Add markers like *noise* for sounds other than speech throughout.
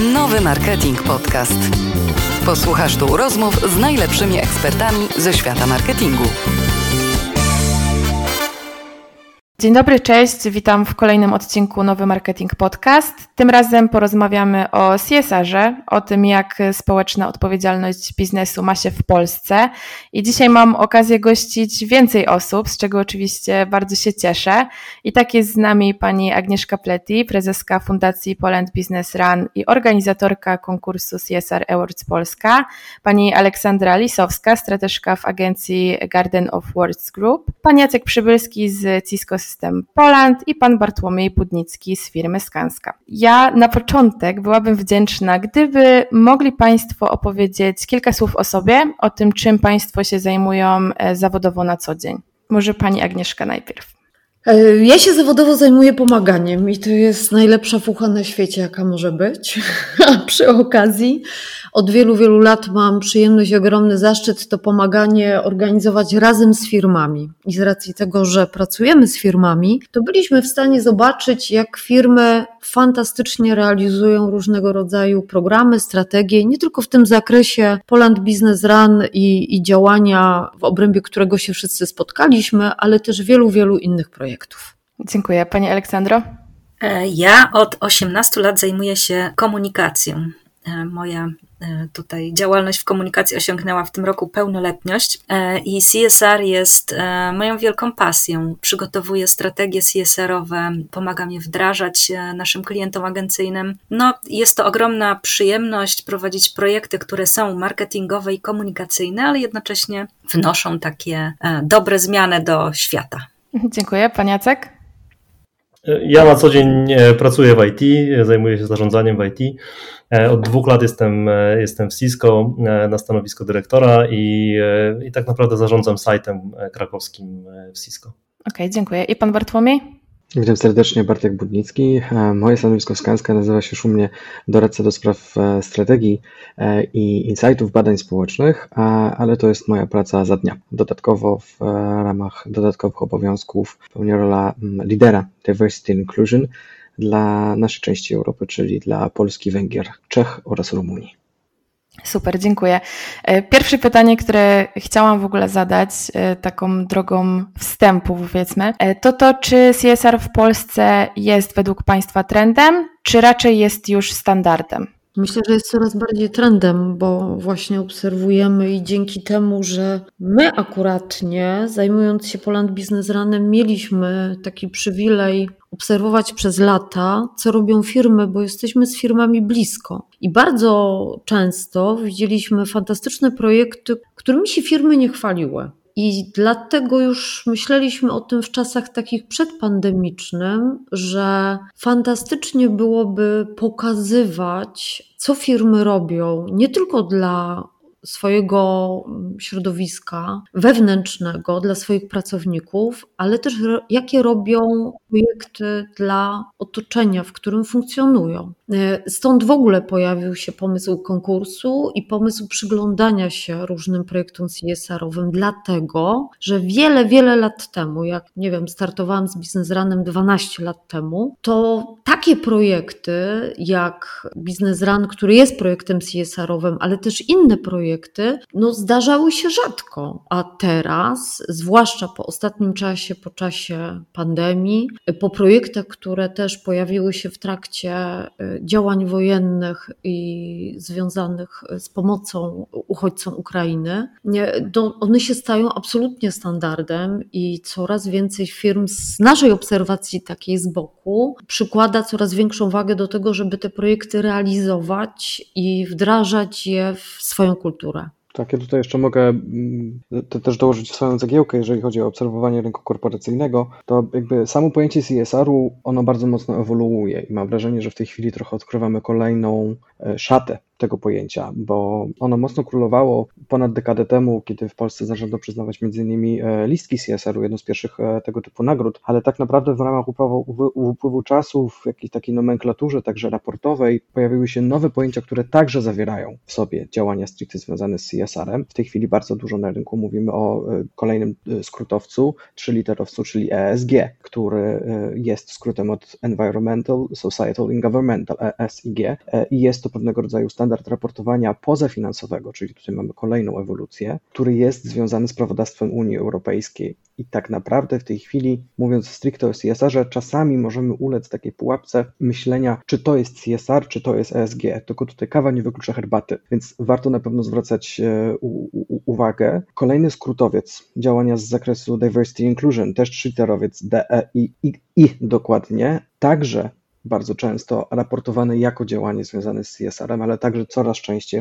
Nowy Marketing Podcast. Posłuchasz tu rozmów z najlepszymi ekspertami ze świata marketingu. Dzień dobry, cześć. Witam w kolejnym odcinku Nowy Marketing Podcast. Tym razem porozmawiamy o CSR-ze, o tym, jak społeczna odpowiedzialność biznesu ma się w Polsce. I dzisiaj mam okazję gościć więcej osób, z czego oczywiście bardzo się cieszę. I tak jest z nami pani Agnieszka Pleti, prezeska Fundacji Poland Business Run i organizatorka konkursu CSR Awards Polska, pani Aleksandra Lisowska, strateżka w agencji Garden of Words Group, pan Jacek Przybylski z Cisco System Poland i pan Bartłomiej Budnicki z firmy Skanska. Ja na początek byłabym wdzięczna, gdyby mogli Państwo opowiedzieć kilka słów o sobie, o tym, czym Państwo się zajmują e, zawodowo na co dzień. Może Pani Agnieszka najpierw. E, ja się zawodowo zajmuję pomaganiem i to jest najlepsza fucha na świecie, jaka może być. *laughs* A przy okazji od wielu, wielu lat mam przyjemność i ogromny zaszczyt to pomaganie organizować razem z firmami. I z racji tego, że pracujemy z firmami, to byliśmy w stanie zobaczyć, jak firmy fantastycznie realizują różnego rodzaju programy, strategie, nie tylko w tym zakresie Poland Business Run i, i działania, w obrębie którego się wszyscy spotkaliśmy, ale też wielu, wielu innych projektów. Dziękuję. Pani Aleksandro? E, ja od 18 lat zajmuję się komunikacją. E, moja e, tutaj działalność w komunikacji osiągnęła w tym roku pełnoletność e, i CSR jest moją wielką pasją. Przygotowuję strategie CSR-owe, pomagam je wdrażać naszym klientom agencyjnym. No, jest to ogromna przyjemność prowadzić projekty, które są marketingowe i komunikacyjne, ale jednocześnie wnoszą takie dobre zmiany do świata. Dziękuję. Pan Jacek? Ja na co dzień pracuję w IT, zajmuję się zarządzaniem w IT. E, od dwóch lat jestem, e, jestem w Cisco e, na stanowisku dyrektora i, i tak naprawdę zarządzam sajtem krakowskim w Cisco. Okej, okay, dziękuję. I pan Bartłomiej? Witam serdecznie, Bartek Budnicki. Moje stanowisko Skanska nazywa się szumnie doradca do spraw strategii i insightów badań społecznych, ale to jest moja praca za dnia. Dodatkowo w ramach dodatkowych obowiązków pełnię rola mm, lidera Diversity Inclusion, dla naszej części Europy, czyli dla Polski, Węgier, Czech oraz Rumunii. Super, dziękuję. E, pierwsze pytanie, które chciałam w ogóle zadać, e, taką drogą wstępu, powiedzmy, e, to to, czy CSR w Polsce jest według Państwa trendem, czy raczej jest już standardem? Myślę, że jest coraz bardziej trendem, bo właśnie obserwujemy i dzięki temu, że my akuratnie, zajmując się Poland Business Runem, mieliśmy taki przywilej obserwować przez lata, co robią firmy, bo jesteśmy z firmami blisko. I bardzo często widzieliśmy fantastyczne projekty, którymi się firmy nie chwaliły. I dlatego już myśleliśmy o tym w czasach takich przedpandemicznym, że fantastycznie byłoby pokazywać, co firmy robią, nie tylko dla swojego środowiska wewnętrznego dla swoich pracowników, ale też jakie robią projekty dla otoczenia, w którym funkcjonują. E, stąd w ogóle pojawił się pomysł konkursu i pomysł przyglądania się różnym projektom CSR-owym, dlatego, że wiele, wiele lat temu, jak nie wiem, startowałam z Business Runem 12 lat temu, to takie projekty jak Business Run, który jest projektem CSR-owym, ale też inne projekty, no zdarzały się rzadko. A teraz, zwłaszcza po ostatnim czasie, po czasie pandemii, po projektach, które też pojawiły się w trakcie y, działań wojennych i związanych z pomocą uchodźcom Ukrainy, to one się stają absolutnie standardem i coraz więcej firm z naszej obserwacji takiej z boku przykłada coraz większą wagę do tego, żeby te projekty realizować i wdrażać je w swoją kulturę. Tak, ja tutaj jeszcze mogę mm, też dołożyć swoją cegiełkę, jeżeli chodzi o obserwowanie rynku korporacyjnego, to jakby samo pojęcie CSR-u, ono bardzo mocno ewoluuje i mam wrażenie, że w tej chwili trochę odkrywamy kolejną e, szatę tego pojęcia, bo ono mocno królowało ponad dekadę temu, kiedy w Polsce zaczęto przyznawać m.in. E, listki CSR-u, jedną z pierwszych e, tego typu nagród, ale tak naprawdę w ramach upływu, upływu czasu, w jakiejś takiej nomenklaturze, także raportowej, pojawiły się nowe pojęcia, które także zawierają w sobie działania stricte związane z CSR-em. W tej chwili bardzo dużo na rynku mówimy o kolejnym skrótowcu, trzyliterowcu, czyli ESG, który jest skrótem od Environmental, Societal and Governmental, ESG i jest to pewnego rodzaju standard raportowania pozafinansowego, czyli tutaj mamy kolejną ewolucję, który jest związany z prawodawstwem Unii Europejskiej. I tak naprawdę w tej chwili, mówiąc stricte o CSR-ze, czasami możemy ulec takiej pułapce myślenia, czy to jest CSR, czy to jest ESG. Tylko tutaj kawa nie wyklucza herbaty, więc warto na pewno zwracać e, uwagę. Kolejny skrótowiec działania z zakresu Diversity Inclusion, też trzyterowiec DEI i dokładnie, także bardzo często raportowany jako działanie związane z CSR-em, ale także coraz częściej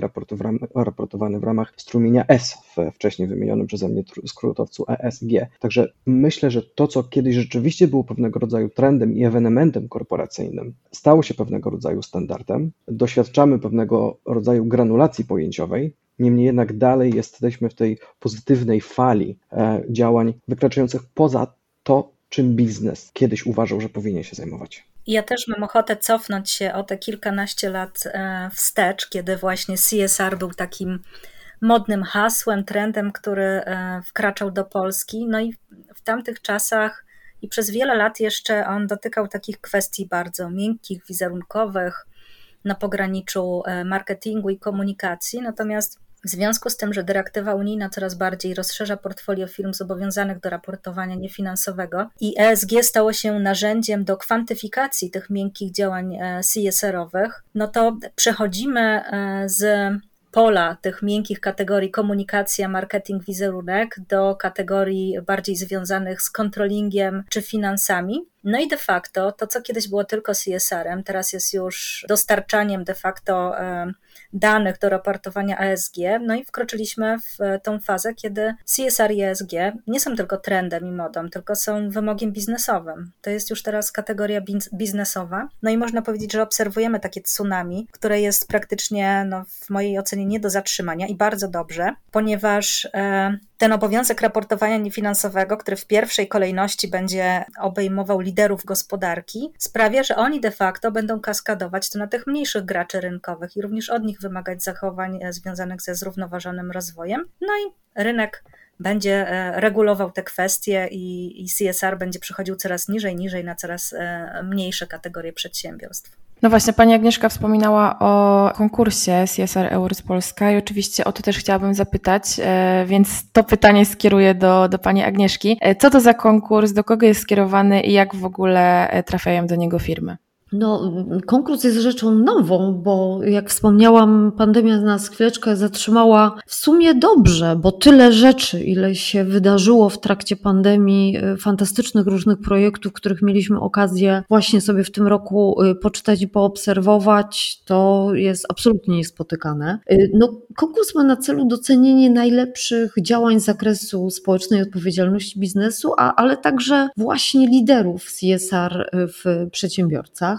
raportowany w ramach strumienia S, w wcześniej wymienionym przeze mnie skrótowcu ESG. Także myślę, że to, co kiedyś rzeczywiście było pewnego rodzaju trendem i ewenementem korporacyjnym, stało się pewnego rodzaju standardem. Doświadczamy pewnego rodzaju granulacji pojęciowej, Niemniej jednak dalej jesteśmy w tej pozytywnej fali e, działań wykraczających poza to, czym biznes kiedyś uważał, że powinien się zajmować. Ja też mam ochotę cofnąć się o te kilkanaście lat e, wstecz, kiedy właśnie CSR był takim modnym hasłem, trendem, który e, wkraczał do Polski. No i w tamtych czasach i przez wiele lat jeszcze on dotykał takich kwestii bardzo miękkich, wizerunkowych, na pograniczu e, marketingu i komunikacji. Natomiast w związku z tym, że dyrektywa unijna coraz bardziej rozszerza portfolio firm zobowiązanych do raportowania niefinansowego i ESG stało się narzędziem do kwantyfikacji tych miękkich działań e, CSR-owych, no to przechodzimy e, z pola tych miękkich kategorii komunikacja, marketing, wizerunek do kategorii bardziej związanych z kontrolingiem czy finansami. No i de facto to, co kiedyś było tylko CSR-em, teraz jest już dostarczaniem de facto danych do raportowania ESG. No i wkroczyliśmy w tą fazę, kiedy CSR i ESG nie są tylko trendem i modą, tylko są wymogiem biznesowym. To jest już teraz kategoria biznesowa. No i można powiedzieć, że obserwujemy takie tsunami, które jest praktycznie, no, w mojej ocenie, nie do zatrzymania i bardzo dobrze, ponieważ e, ten obowiązek raportowania niefinansowego, który w pierwszej kolejności będzie obejmował liderów gospodarki, sprawia, że oni de facto będą kaskadować to na tych mniejszych graczy rynkowych i również od nich wymagać zachowań e, związanych ze zrównoważonym rozwojem. No i rynek będzie e, regulował te kwestie i, i CSR będzie przechodził coraz niżej, niżej na coraz e, mniejsze kategorie przedsiębiorstw. No właśnie, pani Agnieszka wspominała o konkursie CSR Awards Polska i oczywiście o to też chciałabym zapytać, e, więc to pytanie skieruję do, do pani Agnieszki. Co to za konkurs, do kogo jest skierowany i jak w ogóle trafiają do niego firmy? No, konkurs jest rzeczą nową, bo jak wspomniałam, pandemia nas chwileczkę zatrzymała w sumie dobrze, bo tyle rzeczy, ile się wydarzyło w trakcie pandemii, y, fantastycznych różnych projektów, których mieliśmy okazję właśnie sobie w tym roku y, poczytać i poobserwować, to jest absolutnie niespotykane. Y, no, konkurs ma na celu docenienie najlepszych działań z zakresu społecznej odpowiedzialności biznesu, a, ale także właśnie liderów CSR w przedsiębiorcach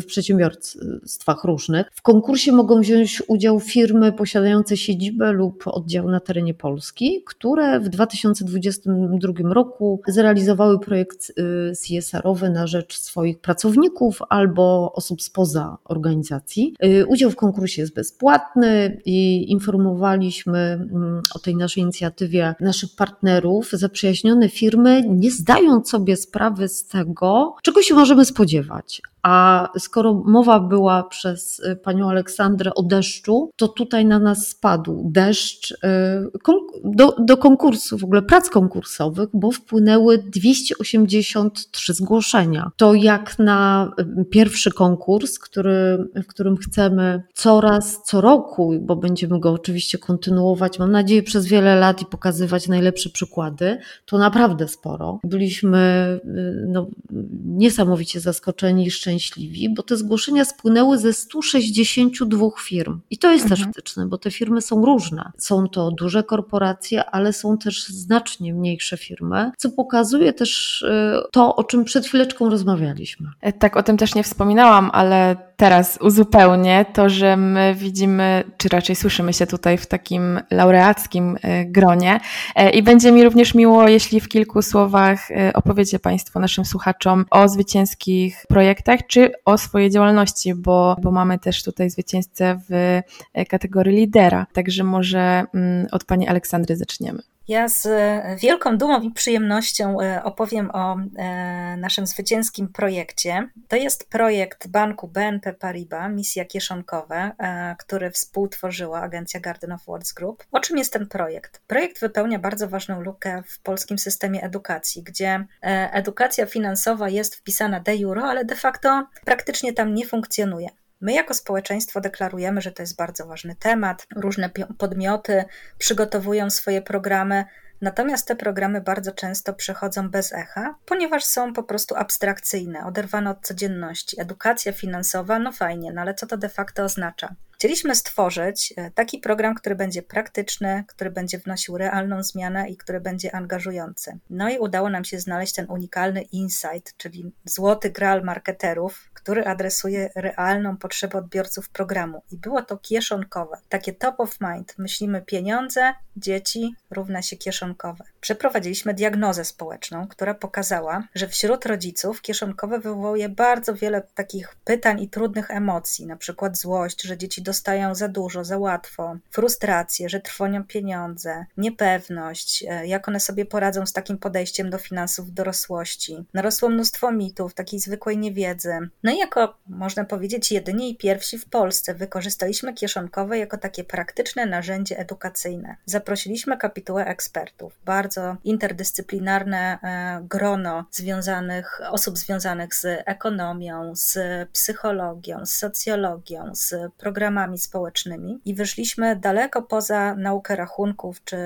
w przedsiębiorstwach różnych. W konkursie mogą wziąć udział firmy posiadające siedzibę lub oddział na terenie Polski, które w 2022 roku zrealizowały projekt y, CSR-owy na rzecz swoich pracowników albo osób spoza organizacji. Y, udział w konkursie jest bezpłatny i informowaliśmy mm, o tej naszej inicjatywie naszych partnerów. Zaprzyjaźnione firmy, nie zdając sobie sprawy z tego, czego się możemy spodziewać. A skoro mowa była przez y, panią Aleksandrę o deszczu, to tutaj na nas spadł deszcz y, do, do konkursu, w ogóle prac konkursowych, bo wpłynęły 283 zgłoszenia. To jak na y, pierwszy konkurs, który, w którym chcemy coraz, co roku, bo będziemy go oczywiście kontynuować, mam nadzieję, przez wiele lat i pokazywać najlepsze przykłady, to naprawdę sporo. Byliśmy no, niesamowicie zaskoczeni i szczęśliwi, bo te zgłoszenia spłynęły ze 162 firm. I to jest mhm. też wtyczne, bo te firmy są różne. Są to duże korporacje, ale są też znacznie mniejsze firmy, co pokazuje też y, to, o czym przed chwileczką rozmawialiśmy. E, tak, o tym też nie wspominałam, ale teraz uzupełnię to, że my widzimy, czy raczej słyszymy się tutaj w takim laureackim e, gronie e, i będzie mi również miło, jeśli w kilku słowach e, opowiecie Państwo naszym słuchaczom o zwycięskich projektach, czy o swojej działalności, bo, bo mamy też tutaj zwycięzcę w kategorii lidera. Także może mm, od Pani Aleksandry zaczniemy. Ja z e, wielką dumą i przyjemnością e, opowiem o e, naszym zwycięskim projekcie. To jest projekt banku BNP Paribas, misja kieszonkowe, który współtworzyła agencja Garden of Words Group. O czym jest ten projekt? Projekt wypełnia bardzo ważną lukę w polskim systemie edukacji, gdzie edukacja finansowa jest wpisana de jure, ale de facto praktycznie tam nie funkcjonuje. My jako społeczeństwo deklarujemy, że to jest bardzo ważny temat. Różne podmioty przygotowują swoje programy, natomiast te programy bardzo często przechodzą bez echa, ponieważ są po prostu abstrakcyjne, oderwane od codzienności. Edukacja finansowa, no fajnie, no ale co to de facto oznacza? Chcieliśmy stworzyć e, taki program, który będzie praktyczny, który będzie wnosił realną zmianę i który będzie angażujący. No i udało nam się znaleźć ten unikalny insight, czyli złoty graal marketerów, który adresuje realną potrzebę odbiorców programu. I było to kieszonkowe, takie top of mind. Myślimy pieniądze, dzieci równa się kieszonkowe. Przeprowadziliśmy diagnozę społeczną, która pokazała, że wśród rodziców kieszonkowe wywołuje bardzo wiele takich pytań i trudnych emocji, na przykład złość, że dzieci dostają za dużo, za łatwo, frustrację, że trwonią pieniądze, niepewność, e, jak one sobie poradzą z takim podejściem do finansów w dorosłości. Narosło mnóstwo mitów, takiej zwykłej niewiedzy. No i jako, można powiedzieć, jedynie i pierwsi w Polsce wykorzystaliśmy kieszonkowe jako takie praktyczne narzędzie edukacyjne. Zaprosiliśmy kapitułę ekspertów, bardzo interdyscyplinarne e, grono związanych, osób związanych z ekonomią, z psychologią, z socjologią, z programami problemami społecznymi i wyszliśmy daleko poza naukę rachunków czy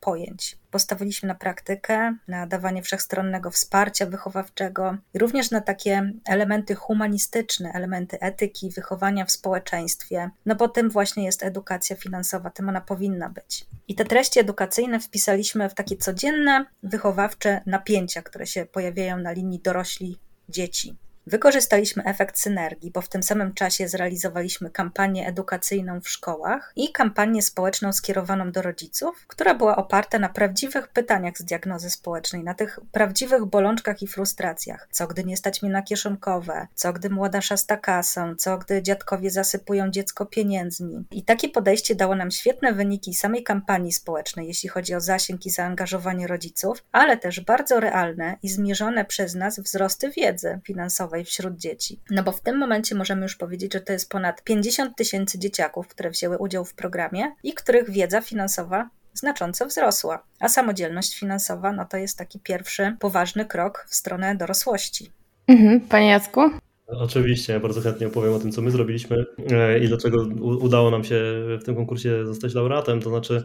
pojęć. Postawiliśmy na praktykę, na dawanie wszechstronnego wsparcia wychowawczego również na takie elementy humanistyczne, elementy etyki, wychowania w społeczeństwie, no bo tym właśnie jest edukacja finansowa, tym ona powinna być. I te treści edukacyjne wpisaliśmy w takie codzienne, wychowawcze napięcia, które się pojawiają na linii dorośli dzieci. Wykorzystaliśmy efekt synergii, bo w tym samym czasie zrealizowaliśmy kampanię edukacyjną w szkołach i kampanię społeczną skierowaną do rodziców, która była oparta na prawdziwych pytaniach z diagnozy społecznej, na tych prawdziwych bolączkach i frustracjach. Co gdy nie stać mi na kieszonkowe, co gdy młoda szasta kasą, co gdy dziadkowie zasypują dziecko pieniędzmi. I takie podejście dało nam świetne wyniki samej kampanii społecznej, jeśli chodzi o zasięg i zaangażowanie rodziców, ale też bardzo realne i zmierzone przez nas wzrosty wiedzy finansowej wśród dzieci. No bo w tym momencie możemy już powiedzieć, że to jest ponad 50 tysięcy dzieciaków, które wzięły udział w programie i których wiedza finansowa znacząco wzrosła. A samodzielność finansowa no to jest taki pierwszy poważny krok w stronę dorosłości. Mhm, Panie Jacku? Oczywiście, ja bardzo chętnie opowiem o tym, co my zrobiliśmy e, i dlaczego udało nam się w tym konkursie zostać laureatem. To znaczy,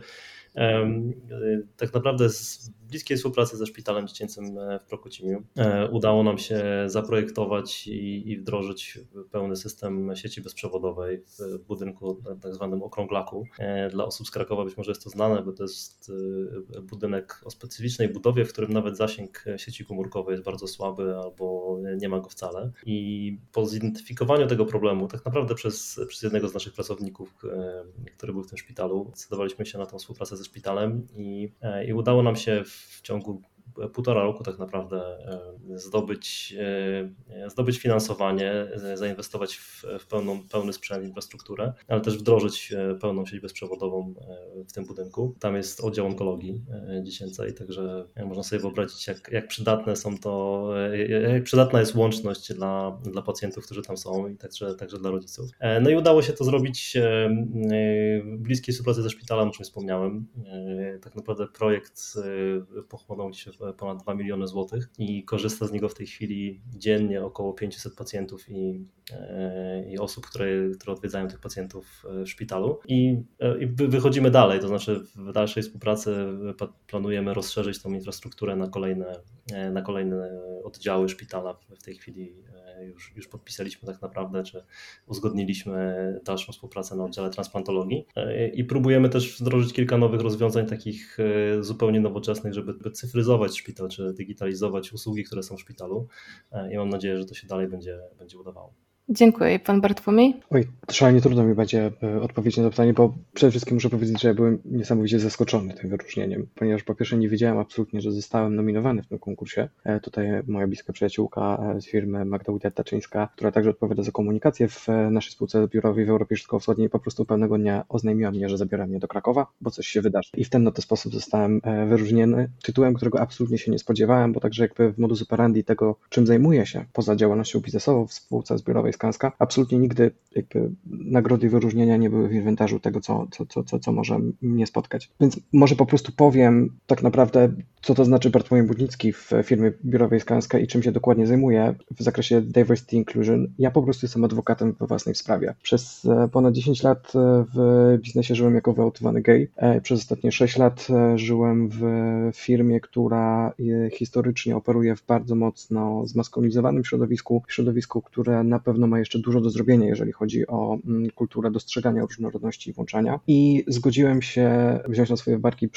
tak naprawdę bliskiej współpracy ze Szpitalem Dziecięcym e, w Prokocimiu e, udało nam się zaprojektować i, wdrożyć pełny system sieci bezprzewodowej w budynku tak zwanym Okrąglaku. E, dla osób z Krakowa być może jest to znane, bo to jest budynek o specyficznej budowie, w którym nawet zasięg sieci komórkowej jest bardzo słaby albo nie ma go wcale. I po zidentyfikowaniu tego problemu, tak naprawdę przez, przez jednego z naszych pracowników, który był w tym szpitalu, zdecydowaliśmy się na tą współpracę ze szpitalem i, i udało nam się w w ciągu półtora roku tak naprawdę e, zdobyć, e, zdobyć finansowanie, e, zainwestować w, pełną, pełny sprzęt, infrastrukturę, ale też wdrożyć pełną sieć bezprzewodową w tym budynku. Tam jest oddział onkologii dziecięcej, także można sobie wyobrazić, jak, jak przydatne są to, jak przydatna jest łączność dla, dla pacjentów, którzy tam są i także, także dla rodziców. No i udało się to zrobić w bliskiej współpracy ze szpitalem, o czym wspomniałem. Tak naprawdę projekt pochłonął się ponad 2 miliony złotych i korzysta z niego w tej chwili dziennie około 500 pacjentów i, e, i osób, które, które odwiedzają tych pacjentów e, w szpitalu. I, e, I wychodzimy dalej, to znaczy w dalszej współpracy planujemy rozszerzyć tą infrastrukturę na kolejne, na kolejne oddziały szpitala. W tej chwili już, już podpisaliśmy tak naprawdę, czy uzgodniliśmy dalszą współpracę na oddziale transplantologii i próbujemy też wdrożyć kilka nowych rozwiązań takich zupełnie nowoczesnych, żeby cyfryzować szpital, czy digitalizować usługi, które są w szpitalu i mam nadzieję, że to się dalej będzie, będzie udawało. Dziękuję. Pan Bartłomiej? Oj, szalenie trudno mi będzie e, odpowiedzieć na to pytanie, bo przede wszystkim muszę powiedzieć, że ja byłem niesamowicie zaskoczony tym wyróżnieniem, ponieważ po pierwsze nie wiedziałem absolutnie, że zostałem nominowany w tym konkursie. E, tutaj moja bliska przyjaciółka e, z firmy Magda Ujda-Taczyńska, która także odpowiada za komunikację w naszej spółce biurowej w Europie Środkowo-Wschodniej, po prostu pewnego dnia oznajmiła mnie, że zabiera mnie do Krakowa, bo coś się wydarzy. I w ten oto sposób zostałem wyróżniony tytułem, którego absolutnie się nie spodziewałem, bo także jakby w modus operandi tego, czym zajmuję się poza działalnością biznesową w spółce zbiorowej Skanska, absolutnie nigdy jakby nagrody i wyróżnienia nie były w inwentarzu tego, co, co, co, co, co może mnie spotkać. Więc może po prostu powiem tak naprawdę, co to znaczy Bartłomiej Budnicki w firmie biurowej Skanska i czym się dokładnie zajmuję w zakresie diversity inclusion. Ja po prostu jestem adwokatem we własnej sprawie. Przez e, ponad 10 lat e, w biznesie żyłem jako wyautowany gay. E, przez ostatnie 6 lat żyłem w firmie, która historycznie operuje w bardzo mocno zmaskulinizowanym środowisku, środowisku, które na pewno ma jeszcze dużo do zrobienia, jeżeli chodzi o mm, kulturę dostrzegania różnorodności i włączania. I zgodziłem się wziąć na swoje barki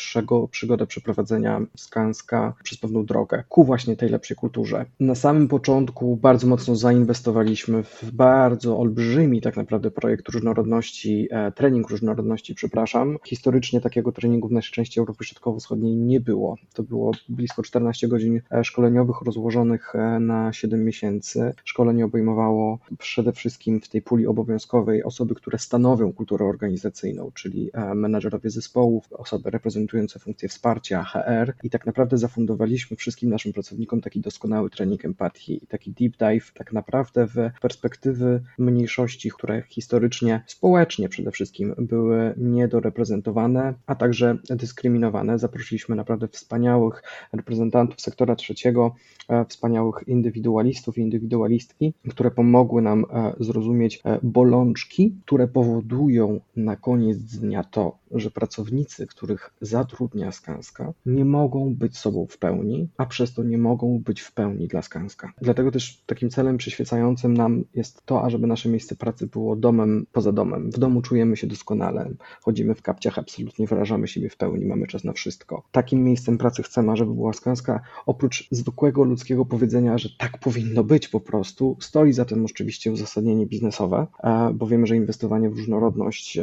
przygodę przeprowadzenia Skanska przez pewną drogę ku właśnie tej lepszej kulturze. Na samym początku bardzo mocno zainwestowaliśmy w bardzo olbrzymi tak naprawdę projekt różnorodności, e, trening różnorodności, przepraszam. Historycznie takiego treningu w naszej części Europy Środkowo-Wschodniej nie było. To było blisko 14 godzin e, szkoleniowych rozłożonych e, na 7 miesięcy. Szkolenie obejmowało przede wszystkim w tej puli obowiązkowej osoby, które stanowią kulturę organizacyjną, czyli e, menadżerowie zespołów, osoby reprezentujące funkcje wsparcia, HR i tak naprawdę zafundowaliśmy wszystkim naszym pracownikom taki doskonały trening empatii, taki deep dive tak naprawdę w perspektywy mniejszości, które historycznie, społecznie przede wszystkim były niedoreprezentowane, a także dyskryminowane. Zaprosiliśmy naprawdę wspaniałych reprezentantów sektora trzeciego, e, wspaniałych indywidualistów i indywidualistki, które pomogły nam e, zrozumieć e, bolączki, które powodują na koniec dnia to, że pracownicy, których zatrudnia Skanska, nie mogą być sobą w pełni, a przez to nie mogą być w pełni dla Skanska. Dlatego też takim celem przyświecającym nam jest to, ażeby nasze miejsce pracy było domem poza domem. W domu czujemy się doskonale, chodzimy w kapciach, absolutnie wyrażamy siebie w pełni, mamy czas na wszystko. Takim miejscem pracy chcemy, żeby była Skanska, oprócz zwykłego ludzkiego powiedzenia, że tak powinno być po prostu, stoi za tym oczywiście uzasadnienie biznesowe, e, bo wiemy, że inwestowanie w różnorodność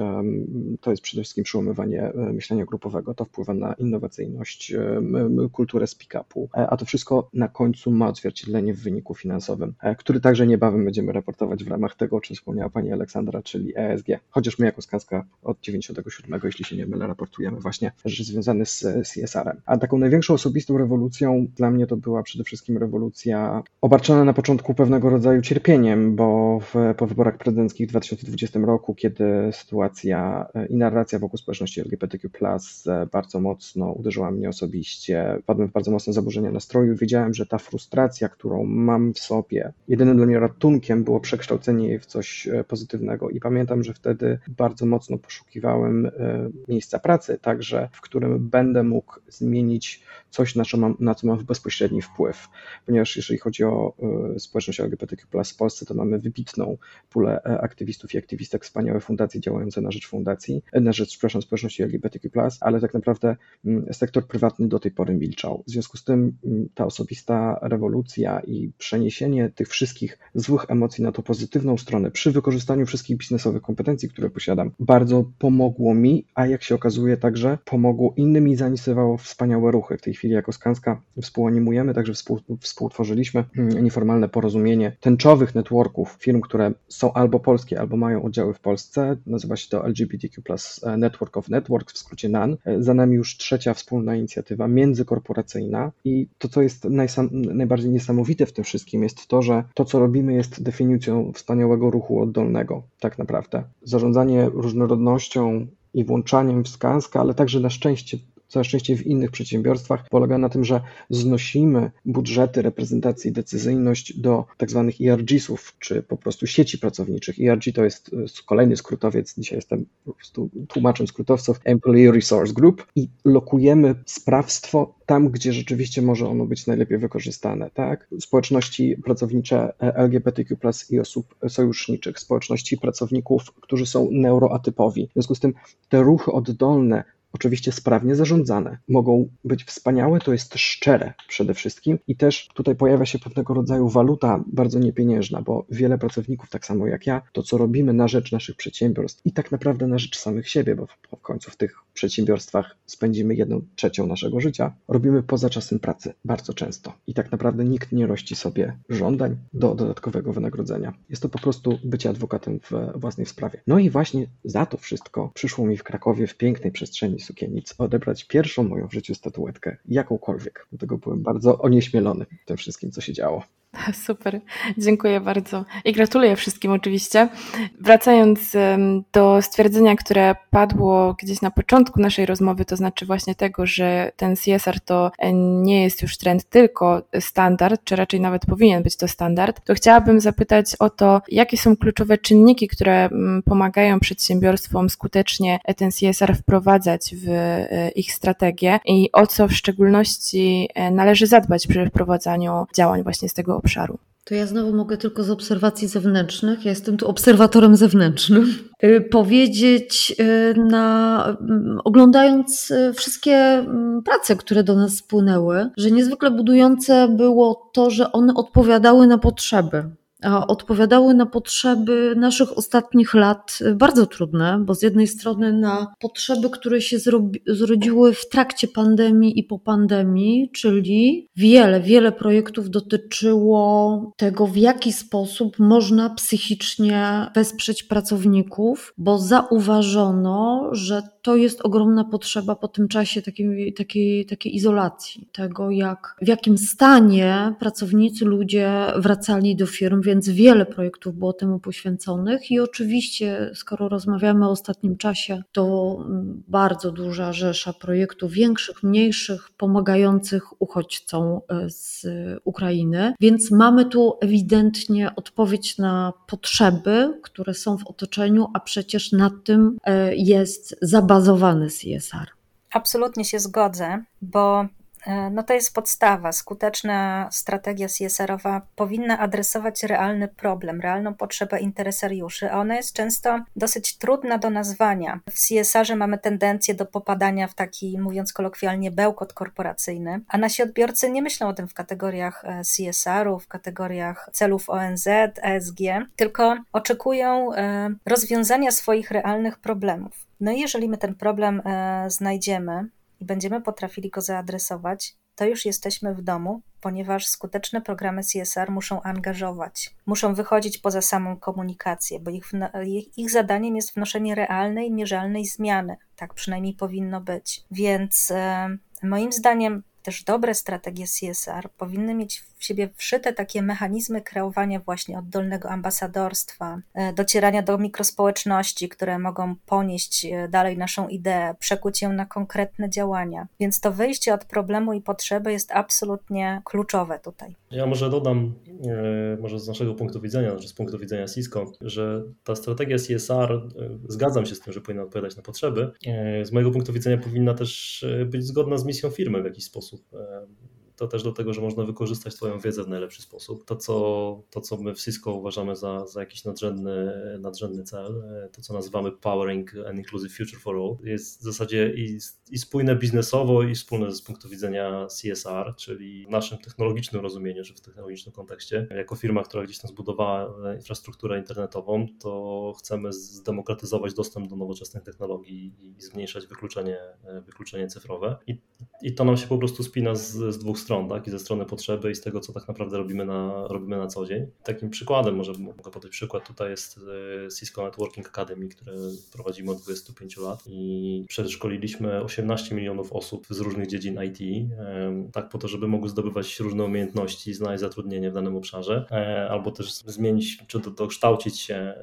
to jest przede wszystkim przełamywanie e, myślenia grupowego, to wpływa na innowacyjność, kulturę speak-upu, e, a to wszystko na końcu ma odzwierciedlenie w wyniku finansowym, który także niebawem będziemy raportować w ramach tego, o czym wspomniała Pani Aleksandra, czyli ESG. Chociaż my jako Skanska od 97, jeśli się nie mylę, raportujemy właśnie rzeczy związane z CSR-em. A taką największą osobistą rewolucją dla mnie to była przede wszystkim rewolucja obarczona na początku pewnego rodzaju cierpieniem, bo w, po wyborach prezydenckich w 2020 roku, kiedy sytuacja e, i narracja wokół społeczności LGBTQ e, bardzo mocno uderzyła mnie osobiście, wpadłem w bardzo mocne zaburzenia nastroju. Wiedziałem, że ta frustracja, którą mam w sobie, jedynym dla mnie ratunkiem było przekształcenie jej w coś e, pozytywnego. I pamiętam, że wtedy bardzo mocno poszukiwałem miejsca pracy, także w którym będę mógł zmienić coś, na co mam, na co mam bezpośredni wpływ. Ponieważ jeżeli chodzi o społeczność LGBTQ w Polsce, to mamy wybitną pulę e, aktywistów i aktywistek, wspaniałe fundacje działające na rzecz fundacji, e, na rzecz, przepraszam, społeczności LGBTQ+, ale tak naprawdę mm, sektor prywatny do tej pory milczał. W związku z tym mm, ta osobista rewolucja i przeniesienie tych wszystkich złych emocji na tą pozytywną stronę przy wykorzystaniu wszystkich biznesowych kompetencji, które posiadam, bardzo pomogło mi, a jak się okazuje także pomogło innym i zainicjowało wspaniałe ruchy. W tej chwili jako Skanska współanimujemy, także współ, współtworzyliśmy mm, nieformalne porozumienie tęczowych networków firm, które są albo polskie, albo mają oddziały w Polsce. Nazywa się to LGBTQ e, Network of Networks, w skrócie NAN. E, za nami już trzecia wspólna inicjatywa międzykorporacyjna i to, co jest najbardziej niesamowite w tym wszystkim, jest to, że to, co robimy, jest definicją wspaniałego ruchu oddolnego, tak naprawdę. Zarządzanie różnorodnością i włączaniem w Skanska, ale także na szczęście całe szczęście w innych przedsiębiorstwach polega na tym, że znosimy budżety, reprezentację i decyzyjność do tak zwanych ERGs-ów, czy po prostu sieci pracowniczych. ERG to jest e, kolejny skrótowiec, dzisiaj jestem po prostu tłumaczem skrótowców, Employee Resource Group i lokujemy sprawstwo tam, gdzie rzeczywiście może ono być najlepiej wykorzystane. Tak? Społeczności pracownicze e, LGBTQ i osób sojuszniczych, społeczności pracowników, którzy są neuroatypowi. W związku z tym te ruchy oddolne oczywiście sprawnie zarządzane. Mogą być wspaniałe, to jest szczere przede wszystkim i też tutaj pojawia się pewnego rodzaju waluta bardzo niepieniężna, bo wiele pracowników, tak samo jak ja, to co robimy na rzecz naszych przedsiębiorstw i tak naprawdę na rzecz samych siebie, bo w końcu w tych przedsiębiorstwach spędzimy jedną trzecią naszego życia, robimy poza czasem pracy bardzo często i tak naprawdę nikt nie rości sobie żądań do dodatkowego wynagrodzenia. Jest to po prostu bycie adwokatem w własnej sprawie. No i właśnie za to wszystko przyszło mi w Krakowie w pięknej przestrzeni sukienic odebrać pierwszą moją w życiu statuetkę, jakąkolwiek. Dlatego byłem bardzo onieśmielony tym wszystkim, co się działo. *laughs* Super, dziękuję bardzo i gratuluję wszystkim oczywiście. Wracając do stwierdzenia, które padło gdzieś na początku naszej rozmowy, to znaczy właśnie tego, że ten CSR to nie jest już trend, tylko standard, czy raczej nawet powinien być to standard, to chciałabym zapytać o to, jakie są kluczowe czynniki, które mm, pomagają przedsiębiorstwom skutecznie ten CSR wprowadzać w e, ich strategię i o co w szczególności e, należy zadbać przy wprowadzaniu działań właśnie z tego obszaru. To ja znowu mogę tylko z obserwacji zewnętrznych, ja jestem tu obserwatorem zewnętrznym, y, powiedzieć, y, na, mm, oglądając y, wszystkie mm, prace, które do nas spłynęły, że niezwykle budujące było to, że one odpowiadały na potrzeby odpowiadały na potrzeby naszych ostatnich lat, y, bardzo trudne, bo z jednej strony na potrzeby, które się zrodziły w trakcie pandemii i po pandemii, czyli wiele, wiele projektów dotyczyło tego, w jaki sposób można psychicznie wesprzeć pracowników, bo zauważono, że to jest ogromna potrzeba po tym czasie takiej, takiej, takiej izolacji, tego jak, w jakim stanie pracownicy, ludzie wracali do firm, więc wiele projektów było temu poświęconych. I oczywiście, skoro rozmawiamy o ostatnim czasie, to bardzo duża rzesza projektów, większych, mniejszych, pomagających uchodźcom e, z Ukrainy, więc mamy tu ewidentnie odpowiedź na potrzeby, które są w otoczeniu, a przecież nad tym e, jest zabazowany CSR. Absolutnie się zgodzę, bo E, no to jest podstawa. Skuteczna strategia CSR-owa powinna adresować realny problem, realną potrzebę interesariuszy, a ona jest często dosyć trudna do nazwania. W CSR-ze mamy tendencję do popadania w taki, mówiąc kolokwialnie, bełkot korporacyjny, a nasi odbiorcy nie myślą o tym w kategoriach e, CSR-u, w kategoriach celów ONZ, ESG, tylko oczekują e, rozwiązania swoich realnych problemów. No i jeżeli my ten problem znajdziemy, i będziemy potrafili go zaadresować, to już jesteśmy w domu, ponieważ skuteczne programy CSR muszą angażować, muszą wychodzić poza samą komunikację, bo ich, ich, ich zadaniem jest wnoszenie realnej, mierzalnej zmiany. Tak przynajmniej powinno być. Więc e, moim zdaniem też dobre strategie CSR powinny mieć w siebie wszyte takie mechanizmy kreowania właśnie oddolnego ambasadorstwa, e, docierania do mikrospołeczności, które mogą ponieść e, dalej naszą ideę, przekuć ją na konkretne działania. Więc to wyjście od problemu i potrzeby jest absolutnie kluczowe tutaj. Ja może dodam, e, może z naszego punktu widzenia, z punktu widzenia Cisco, że ta strategia CSR, zgadzam się z tym, że powinna odpowiadać na potrzeby. Z mojego punktu widzenia powinna też być zgodna z misją firmy w jakiś sposób bolso to też do tego, że można wykorzystać Twoją wiedzę w najlepszy sposób. To, co, to, co my w Cisco uważamy za, za jakiś nadrzędny, nadrzędny cel, to, co nazywamy Powering an Inclusive Future for All, jest w zasadzie i, i spójne biznesowo, i wspólne z punktu widzenia CSR, czyli w naszym technologicznym rozumieniu, czy w technologicznym kontekście. Jako firma, która gdzieś tam zbudowała infrastrukturę internetową, to chcemy zdemokratyzować dostęp do nowoczesnych technologii i zmniejszać wykluczenie, wykluczenie cyfrowe. I, i to nam się po prostu spina z, z dwóch stron stron, tak? i ze strony potrzeby i z tego, co tak naprawdę robimy na, robimy na co dzień. Takim przykładem, może mogę podać przykład, tutaj jest e, Cisco Networking Academy, które prowadzimy od 25 lat i przeszkoliliśmy 18 milionów osób z różnych dziedzin IT, tak po to, żeby mogły zdobywać różne umiejętności, znaleźć zatrudnienie w danym obszarze, e, albo też zmienić, czy dokształcić się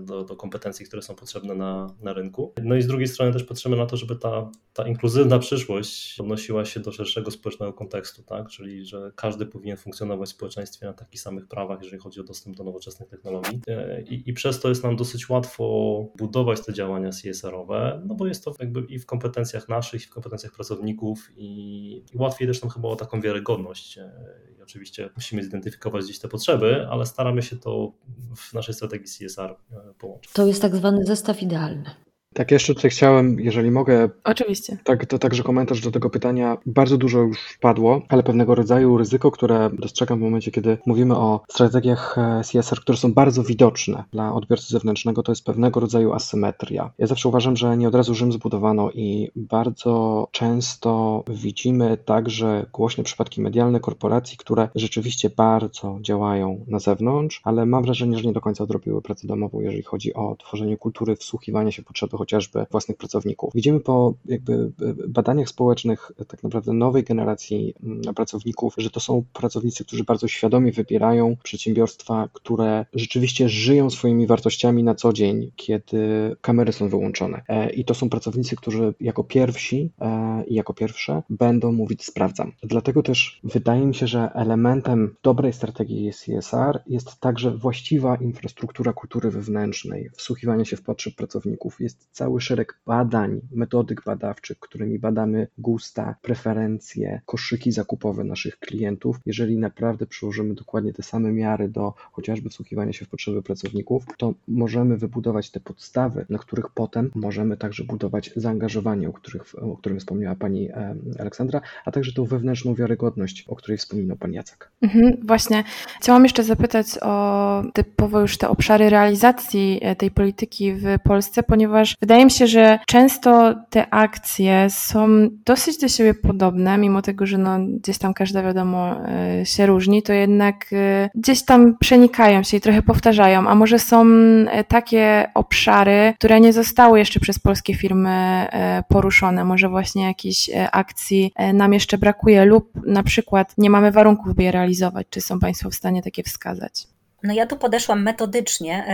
do, do kompetencji, które są potrzebne na, na rynku. No i z drugiej strony też patrzymy na to, żeby ta, ta inkluzywna przyszłość odnosiła się do szerszego społecznego kontekstu tak? czyli że każdy powinien funkcjonować w społeczeństwie na takich samych prawach, jeżeli chodzi o dostęp do nowoczesnych technologii. E, I, i przez to jest nam dosyć łatwo budować te działania CSR-owe, no bo jest to jakby i w kompetencjach naszych, i w kompetencjach pracowników, i, i łatwiej też nam chyba o taką wiarygodność. E, I oczywiście musimy zidentyfikować gdzieś te potrzeby, ale staramy się to w naszej strategii CSR e, połączyć. To jest tak zwany zestaw idealny. Tak, jeszcze tutaj chciałem, jeżeli mogę. Oczywiście. Tak, to także komentarz do tego pytania. Bardzo dużo już padło, ale pewnego rodzaju ryzyko, które dostrzegam w momencie, kiedy mówimy o strategiach e, CSR, które są bardzo widoczne dla odbiorcy zewnętrznego, to jest pewnego rodzaju asymetria. Ja zawsze uważam, że nie od razu Rzym zbudowano i bardzo często widzimy także głośne przypadki medialne korporacji, które rzeczywiście bardzo działają na zewnątrz, ale mam wrażenie, że nie do końca odrobiły pracę domową, jeżeli chodzi o tworzenie kultury wsłuchiwania się w potrzeby chociażby własnych pracowników. Widzimy po jakby badaniach społecznych tak naprawdę nowej generacji mm, pracowników, że to są pracownicy, którzy bardzo świadomie wybierają przedsiębiorstwa, które rzeczywiście żyją swoimi wartościami na co dzień, kiedy kamery są wyłączone. E, I to są pracownicy, którzy jako pierwsi e, i jako pierwsze będą mówić sprawdzam. Dlatego też wydaje mi się, że elementem dobrej strategii CSR jest także właściwa infrastruktura kultury wewnętrznej, wsłuchiwania się w potrzeby pracowników. Jest cały szereg badań, metodyk badawczych, którymi badamy gusta, preferencje, koszyki zakupowe naszych klientów. Jeżeli naprawdę przyłożymy dokładnie te same miary do chociażby wsłuchiwania się w potrzeby pracowników, to możemy wybudować te podstawy, na których potem możemy także budować zaangażowanie, o, których, o którym wspomniała Pani Aleksandra, a także tą wewnętrzną wiarygodność, o której wspominał Pan Jacek. Mhm, właśnie. Chciałam jeszcze zapytać o typowo już te obszary realizacji e, tej polityki w Polsce, ponieważ wydaje mi się, że często te akcje są dosyć do siebie podobne, mimo tego, że no, gdzieś tam każda wiadomo e, się różni, to jednak e, gdzieś tam przenikają się i trochę powtarzają, a może są takie obszary, które nie zostały jeszcze przez polskie firmy poruszone, może właśnie jakichś akcji nam jeszcze brakuje lub na przykład nie mamy warunków, by je realizować. Czy są Państwo w stanie takie wskazać? No ja tu podeszłam metodycznie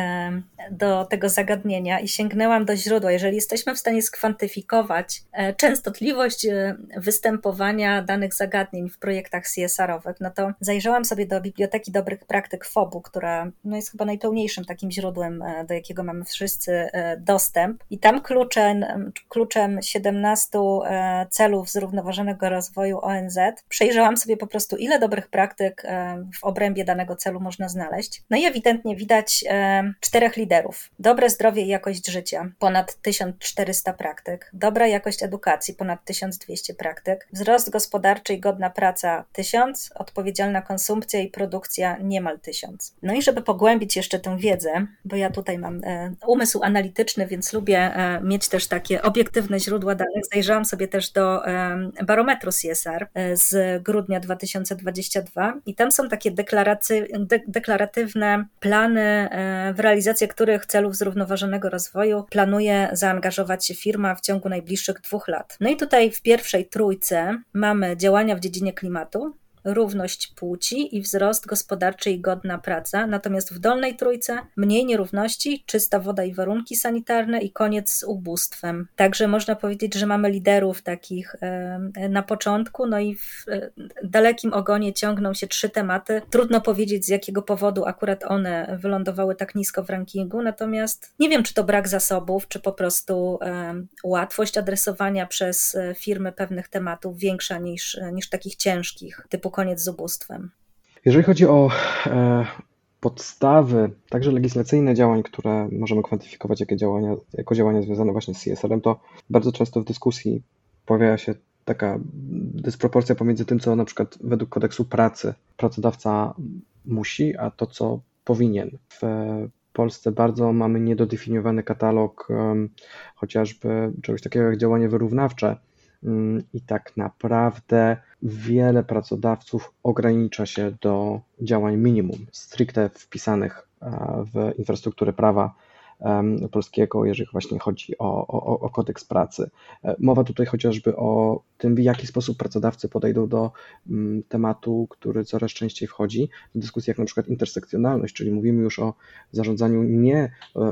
do tego zagadnienia i sięgnęłam do źródła. Jeżeli jesteśmy w stanie skwantyfikować e, częstotliwość e, występowania danych zagadnień w projektach CSR-owych, no to zajrzałam sobie do Biblioteki Dobrych Praktyk FOB-u, która no jest chyba najpełniejszym takim źródłem, e, do jakiego mamy wszyscy dostęp. I tam kluczem, kluczem 17 celów zrównoważonego rozwoju ONZ przejrzałam sobie po prostu, ile dobrych praktyk w obrębie danego celu można znaleźć. No i ewidentnie widać czterech liderów. Dobre zdrowie i jakość życia, ponad 1400 praktyk. Dobra jakość edukacji, ponad 1200 praktyk. Wzrost gospodarczy i godna praca, 1000. Odpowiedzialna konsumpcja i produkcja, niemal 1000. No i żeby pogłębić jeszcze tę wiedzę, bo ja tutaj mam e, umysł analityczny, więc lubię e, mieć też takie obiektywne źródła danych. Zajrzałam sobie też do e, barometru CSR z grudnia 2022 i tam są takie plany w realizację których celów zrównoważonego rozwoju planuje zaangażować się firma w ciągu najbliższych dwóch lat. No i tutaj w pierwszej trójce mamy działania w dziedzinie klimatu, równość płci i wzrost gospodarczy i godna praca, natomiast w dolnej trójce mniej nierówności, czysta woda i warunki sanitarne i koniec z ubóstwem. Także można powiedzieć, że mamy liderów takich na początku, no i w e, dalekim ogonie ciągną się trzy tematy. Trudno powiedzieć z jakiego powodu akurat one wylądowały tak nisko w rankingu, natomiast nie wiem, czy to brak zasobów, czy po prostu łatwość adresowania przez e, firmy pewnych tematów większa niż, niż takich ciężkich, typu koniec z ubóstwem. Jeżeli chodzi o e, podstawy, także legislacyjne działań, które możemy kwantyfikować jako działania, jako działania związane właśnie z CSR-em, to bardzo często w dyskusji pojawia się taka dysproporcja pomiędzy tym, co na przykład według kodeksu pracy pracodawca musi, a to, co powinien. W Polsce bardzo mamy niedodefiniowany katalog chociażby czegoś takiego jak działanie wyrównawcze, i tak naprawdę wiele pracodawców ogranicza się do działań minimum, stricte wpisanych w infrastrukturę prawa polskiego, jeżeli właśnie chodzi o, o, o kodeks pracy. E, mowa tutaj chociażby o tym, w jaki sposób pracodawcy podejdą do mm, tematu, który coraz częściej wchodzi w dyskusji, jak na przykład intersekcjonalność, czyli mówimy już o zarządzaniu nie e,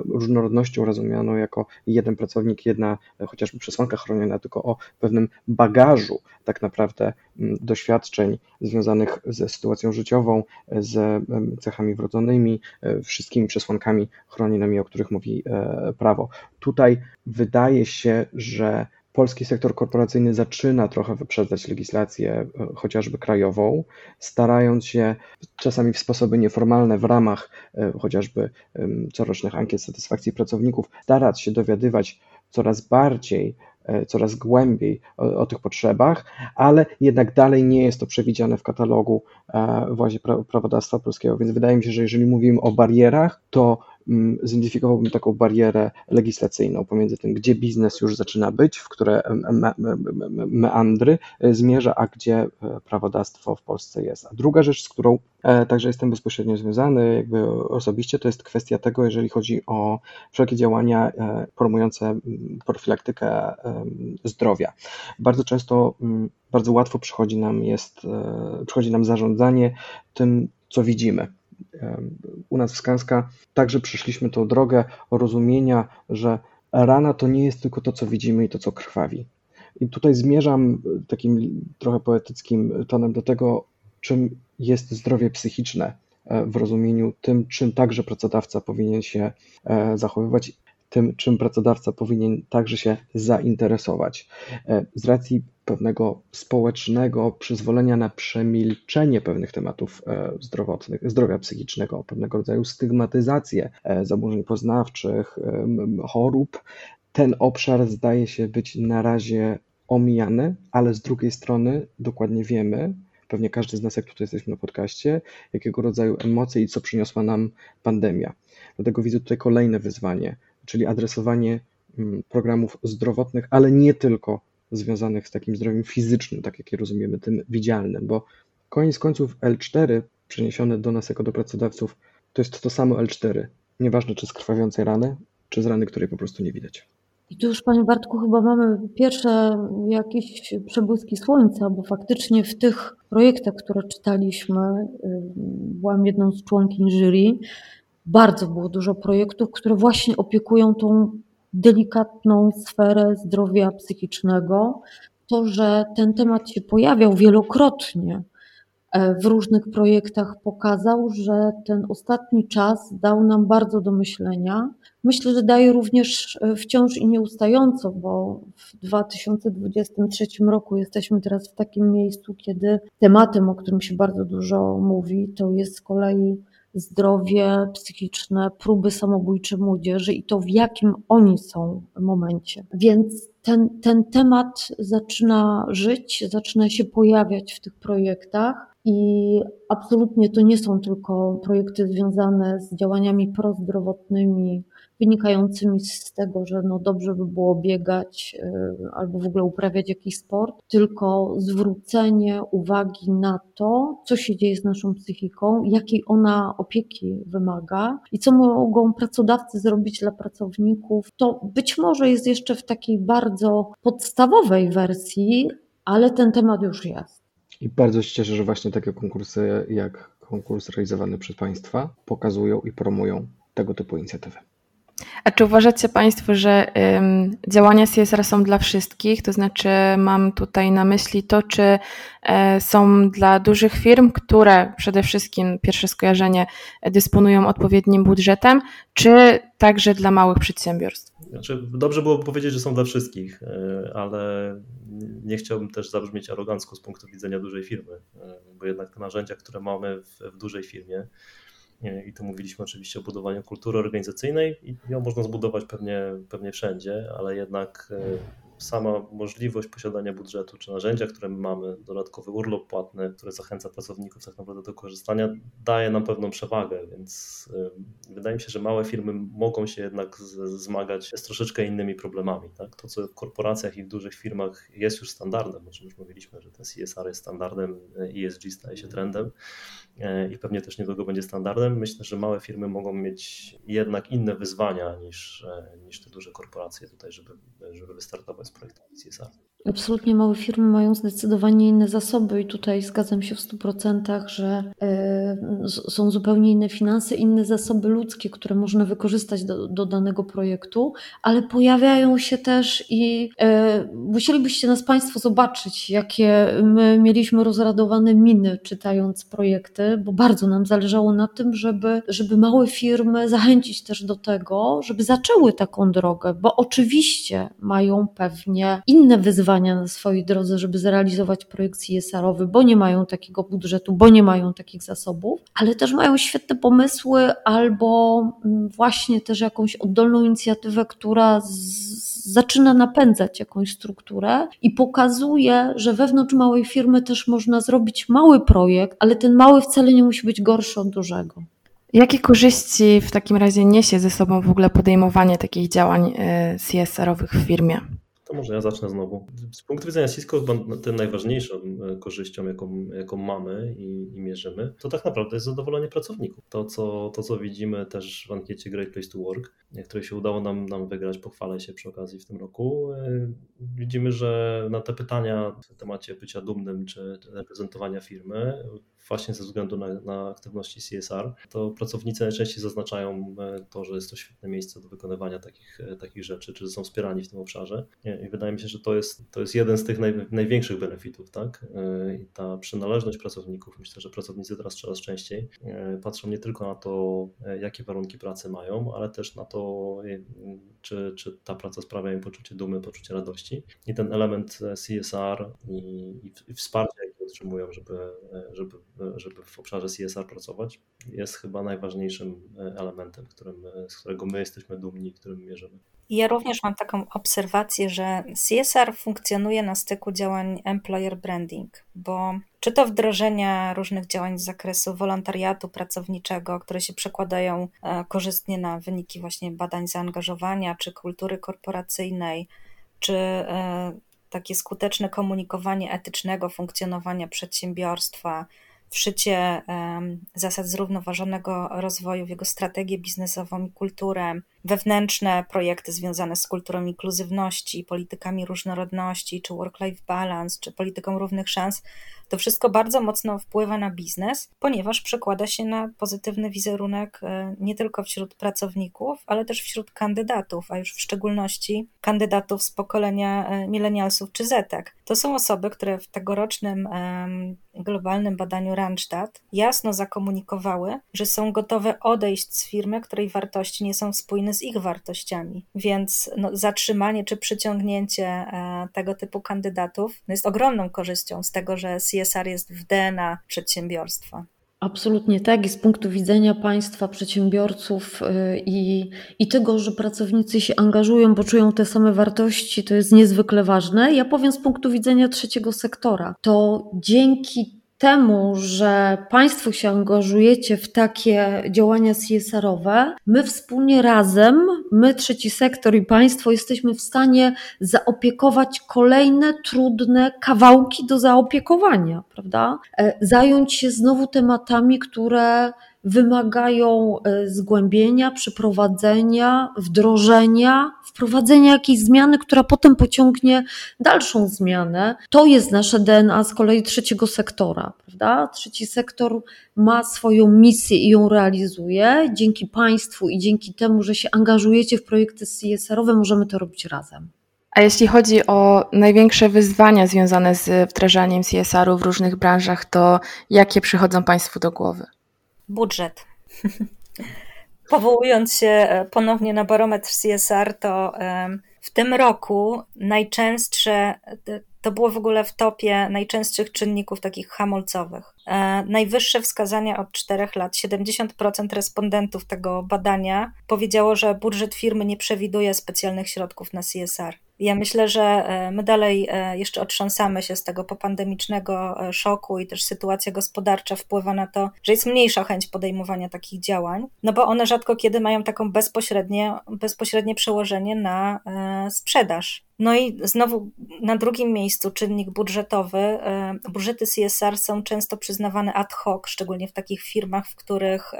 różnorodnością rozumianą jako jeden pracownik, jedna e, chociażby przesłanka chroniona, tylko o pewnym bagażu tak naprawdę mm, doświadczeń związanych ze sytuacją życiową, z cechami wrodzonymi, wszystkimi przesłankami chronionymi, o których mówi prawo. Tutaj wydaje się, że polski sektor korporacyjny zaczyna trochę wyprzedzać legislację e, chociażby krajową, starając się czasami w sposoby nieformalne w ramach e, chociażby corocznych ankiet satysfakcji pracowników starać się dowiadywać coraz bardziej E, coraz głębiej o, o, tych potrzebach, ale jednak dalej nie jest to przewidziane w katalogu właśnie prawodawstwa polskiego. Więc wydaje mi się, że jeżeli mówimy o barierach, to zidentyfikowałbym taką barierę legislacyjną pomiędzy tym, gdzie biznes już zaczyna być, w które me, me, me, meandry e, zmierza, a gdzie e, prawodawstwo w Polsce jest. A druga rzecz, z którą e, także jestem bezpośrednio związany, jakby osobiście, to jest kwestia tego, jeżeli chodzi o wszelkie działania promujące profilaktykę zdrowia. Bardzo często, bardzo łatwo przychodzi nam jest, przychodzi nam zarządzanie tym, co widzimy u nas w Skanska także przeszliśmy tą drogę rozumienia, że rana to nie jest tylko to, co widzimy i to, co krwawi. I tutaj zmierzam takim trochę poetyckim tonem do tego, czym jest zdrowie psychiczne e, w rozumieniu tym, czym także pracodawca powinien się e, zachowywać tym, czym pracodawca powinien także się zainteresować. E, z racji pewnego społecznego przyzwolenia na przemilczenie pewnych tematów e, zdrowotnych, zdrowia psychicznego, pewnego rodzaju stygmatyzację e, zaburzeń poznawczych, chorób, ten obszar zdaje się być na razie omijany, ale z drugiej strony dokładnie wiemy, pewnie każdy z nas, jak tutaj jesteśmy na podcaście, jakiego rodzaju emocje i co przyniosła nam pandemia. Dlatego widzę tutaj kolejne wyzwanie czyli adresowanie programów zdrowotnych, ale nie tylko związanych z takim zdrowiem fizycznym, tak jak je rozumiemy, tym widzialnym, bo koniec końców L4 przeniesione do nas jako do pracodawców to jest to samo L4. Nieważne czy z krwawiącej rany, czy z rany, której po prostu nie widać. I tu już, Panie Bartku, chyba mamy pierwsze jakieś przebłyski słońca, bo faktycznie w tych projektach, które czytaliśmy, y, byłam jedną z członkiń jury, bardzo było dużo projektów, które właśnie opiekują tą delikatną sferę zdrowia psychicznego. To, że ten temat się pojawiał wielokrotnie e, w różnych projektach, pokazał, że ten ostatni czas dał nam bardzo do myślenia. Myślę, że daje również e, wciąż i nieustająco, bo w 2023 roku jesteśmy teraz w takim miejscu, kiedy tematem, o którym się bardzo dużo mówi, to jest z kolei zdrowie psychiczne, próby samobójcze młodzieży i to w jakim oni są momencie. Więc ten, ten temat zaczyna żyć, zaczyna się pojawiać w tych projektach. I absolutnie to nie są tylko projekty związane z działaniami prozdrowotnymi, wynikającymi z tego, że no dobrze by było biegać y, albo w ogóle uprawiać jakiś sport, tylko zwrócenie uwagi na to, co się dzieje z naszą psychiką, jakiej ona opieki wymaga i co mogą pracodawcy zrobić dla pracowników. To być może jest jeszcze w takiej bardzo podstawowej wersji, ale ten temat już jest. I bardzo się cieszę, że właśnie takie konkursy jak konkurs realizowany przez Państwa pokazują i promują tego typu inicjatywy. A czy uważacie Państwo, że ym, działania CSR są dla wszystkich? To znaczy, mam tutaj na myśli to, czy y, są dla dużych firm, które przede wszystkim, pierwsze skojarzenie, dysponują odpowiednim budżetem, czy także dla małych przedsiębiorstw? Znaczy, dobrze byłoby powiedzieć, że są dla wszystkich, y, ale nie chciałbym też zabrzmieć arogancko z punktu widzenia dużej firmy, y, bo jednak te narzędzia, które mamy w, w dużej firmie, i tu mówiliśmy oczywiście o budowaniu kultury organizacyjnej i ją można zbudować pewnie, pewnie wszędzie, ale jednak e, sama możliwość posiadania budżetu czy narzędzia, które mamy, dodatkowy urlop płatny, który zachęca pracowników tak naprawdę do korzystania, daje nam pewną przewagę, więc y, wydaje mi się, że małe firmy mogą się jednak zmagać z troszeczkę innymi problemami. Tak? To, co w korporacjach i w dużych firmach jest już standardem, o czym już mówiliśmy, że ten CSR jest standardem, ESG staje się trendem i pewnie też niedługo będzie standardem. Myślę, że małe firmy mogą mieć jednak inne wyzwania niż, y, niż te duże korporacje tutaj, żeby, żeby wystartować z projektem CSR. Absolutnie małe firmy mają zdecydowanie inne zasoby i tutaj zgadzam się w 100%, że y, są zupełnie inne finanse, inne zasoby ludzkie, które można wykorzystać do, do danego projektu, ale pojawiają się też i y, musielibyście nas Państwo zobaczyć, jakie my mieliśmy rozradowane miny czytając projekty, bo bardzo nam zależało na tym, żeby, żeby małe firmy zachęcić też do tego, żeby zaczęły taką drogę, bo oczywiście mają pewnie inne wyzwania, wyzwania na swojej drodze, żeby zrealizować projekt CSR-owy, bo nie mają takiego budżetu, bo nie mają takich zasobów, ale też mają świetne pomysły albo mm, właśnie też jakąś oddolną inicjatywę, która zaczyna napędzać jakąś strukturę i pokazuje, że wewnątrz małej firmy też można zrobić mały projekt, ale ten mały wcale nie musi być gorszy od dużego. Jakie korzyści w takim razie niesie ze sobą w ogóle podejmowanie takich działań e, CSR-owych w firmie? To może ja zacznę znowu. Z punktu widzenia Cisco, chyba tym najważniejszą e, korzyścią, jaką, jaką mamy i, i, mierzymy, to tak naprawdę jest zadowolenie pracowników. To co, to, co widzimy też w ankiecie Great Place to Work, której się udało nam, nam wygrać, pochwalę się przy okazji w tym roku, e, widzimy, że na te pytania w temacie bycia dumnym czy reprezentowania firmy, właśnie ze względu na, na aktywności CSR, to pracownicy najczęściej zaznaczają e, to, że jest to świetne miejsce do wykonywania takich, takich rzeczy, czy są wspierani w tym obszarze. I wydaje mi się, że to jest, to jest jeden z tych naj, największych benefitów, tak? E, I ta przynależność pracowników, myślę, że pracownicy teraz coraz częściej e, patrzą nie tylko na to, e, jakie warunki pracy mają, ale też na to, czy, czy ta praca sprawia im poczucie dumy, poczucie radości. I ten element CSR i, i wsparcia, otrzymują, żeby, żeby, żeby w obszarze CSR pracować, jest chyba najważniejszym elementem, którym, z którego my jesteśmy dumni, którym mierzymy. Ja również mam taką obserwację, że CSR funkcjonuje na styku działań employer branding, bo czy to wdrożenia różnych działań z zakresu wolontariatu pracowniczego, które się przekładają e, korzystnie na wyniki właśnie badań zaangażowania, czy kultury korporacyjnej, czy e, takie skuteczne komunikowanie etycznego funkcjonowania przedsiębiorstwa, wszycie zasad zrównoważonego rozwoju w jego strategię biznesową i kulturę, wewnętrzne projekty związane z kulturą inkluzywności, politykami różnorodności, czy work-life balance, czy polityką równych szans, to wszystko bardzo mocno wpływa na biznes, ponieważ przekłada się na pozytywny wizerunek e, nie tylko wśród pracowników, ale też wśród kandydatów, a już w szczególności kandydatów z pokolenia e, milenialsów czy zetek. To są osoby, które w tegorocznym globalnym badaniu Randstad jasno zakomunikowały, że są gotowe odejść z firmy, której wartości nie są spójne z ich wartościami. Więc no, zatrzymanie czy przyciągnięcie e, tego typu kandydatów no, jest ogromną korzyścią z tego, że CSR jest w DNA przedsiębiorstwa. Absolutnie tak. I z punktu widzenia państwa, przedsiębiorców y, i, i tego, że pracownicy się angażują, bo czują te same wartości, to jest niezwykle ważne. Ja powiem z punktu widzenia trzeciego sektora. To dzięki temu, że Państwo się angażujecie w takie działania CSR-owe, my wspólnie razem, my trzeci sektor i Państwo jesteśmy w stanie zaopiekować kolejne trudne kawałki do zaopiekowania, prawda? E, zająć się znowu tematami, które wymagają e, zgłębienia, przeprowadzenia, wdrożenia, wprowadzenia jakiejś zmiany, która potem pociągnie dalszą zmianę. To jest nasze DNA z kolei trzeciego sektora, prawda? Trzeci sektor ma swoją misję i ją realizuje. Dzięki Państwu i dzięki temu, że się angażujecie w projekty CSR-owe, możemy to robić razem. A jeśli chodzi o największe wyzwania związane z wdrażaniem CSR-u w różnych branżach, to jakie przychodzą Państwu do głowy? Budżet. Powołując się e, ponownie na barometr CSR, to w tym roku najczęstsze, e, to było w ogóle w topie najczęstszych czynników takich hamulcowych. E, najwyższe wskazania od 4 lat. 70% respondentów tego badania powiedziało, że budżet firmy nie przewiduje specjalnych środków na CSR. Ja myślę, że e, my dalej e, jeszcze otrząsamy się z tego popandemicznego e, szoku i też sytuacja gospodarcza wpływa na to, że jest mniejsza chęć podejmowania takich działań, no bo one rzadko kiedy mają taką bezpośrednie, bezpośrednie przełożenie na sprzedaż. No i znowu na drugim miejscu czynnik budżetowy. Budżety CSR są często przyznawane ad hoc, szczególnie w takich firmach, w których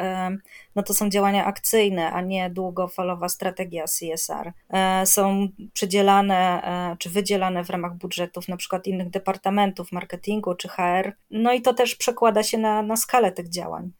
no to są działania akcyjne, a nie długofalowa strategia CSR. Są przydzielane E, czy wydzielane w ramach budżetów na przykład innych departamentów marketingu czy HR. No i to też przekłada się na, na skalę tych działań.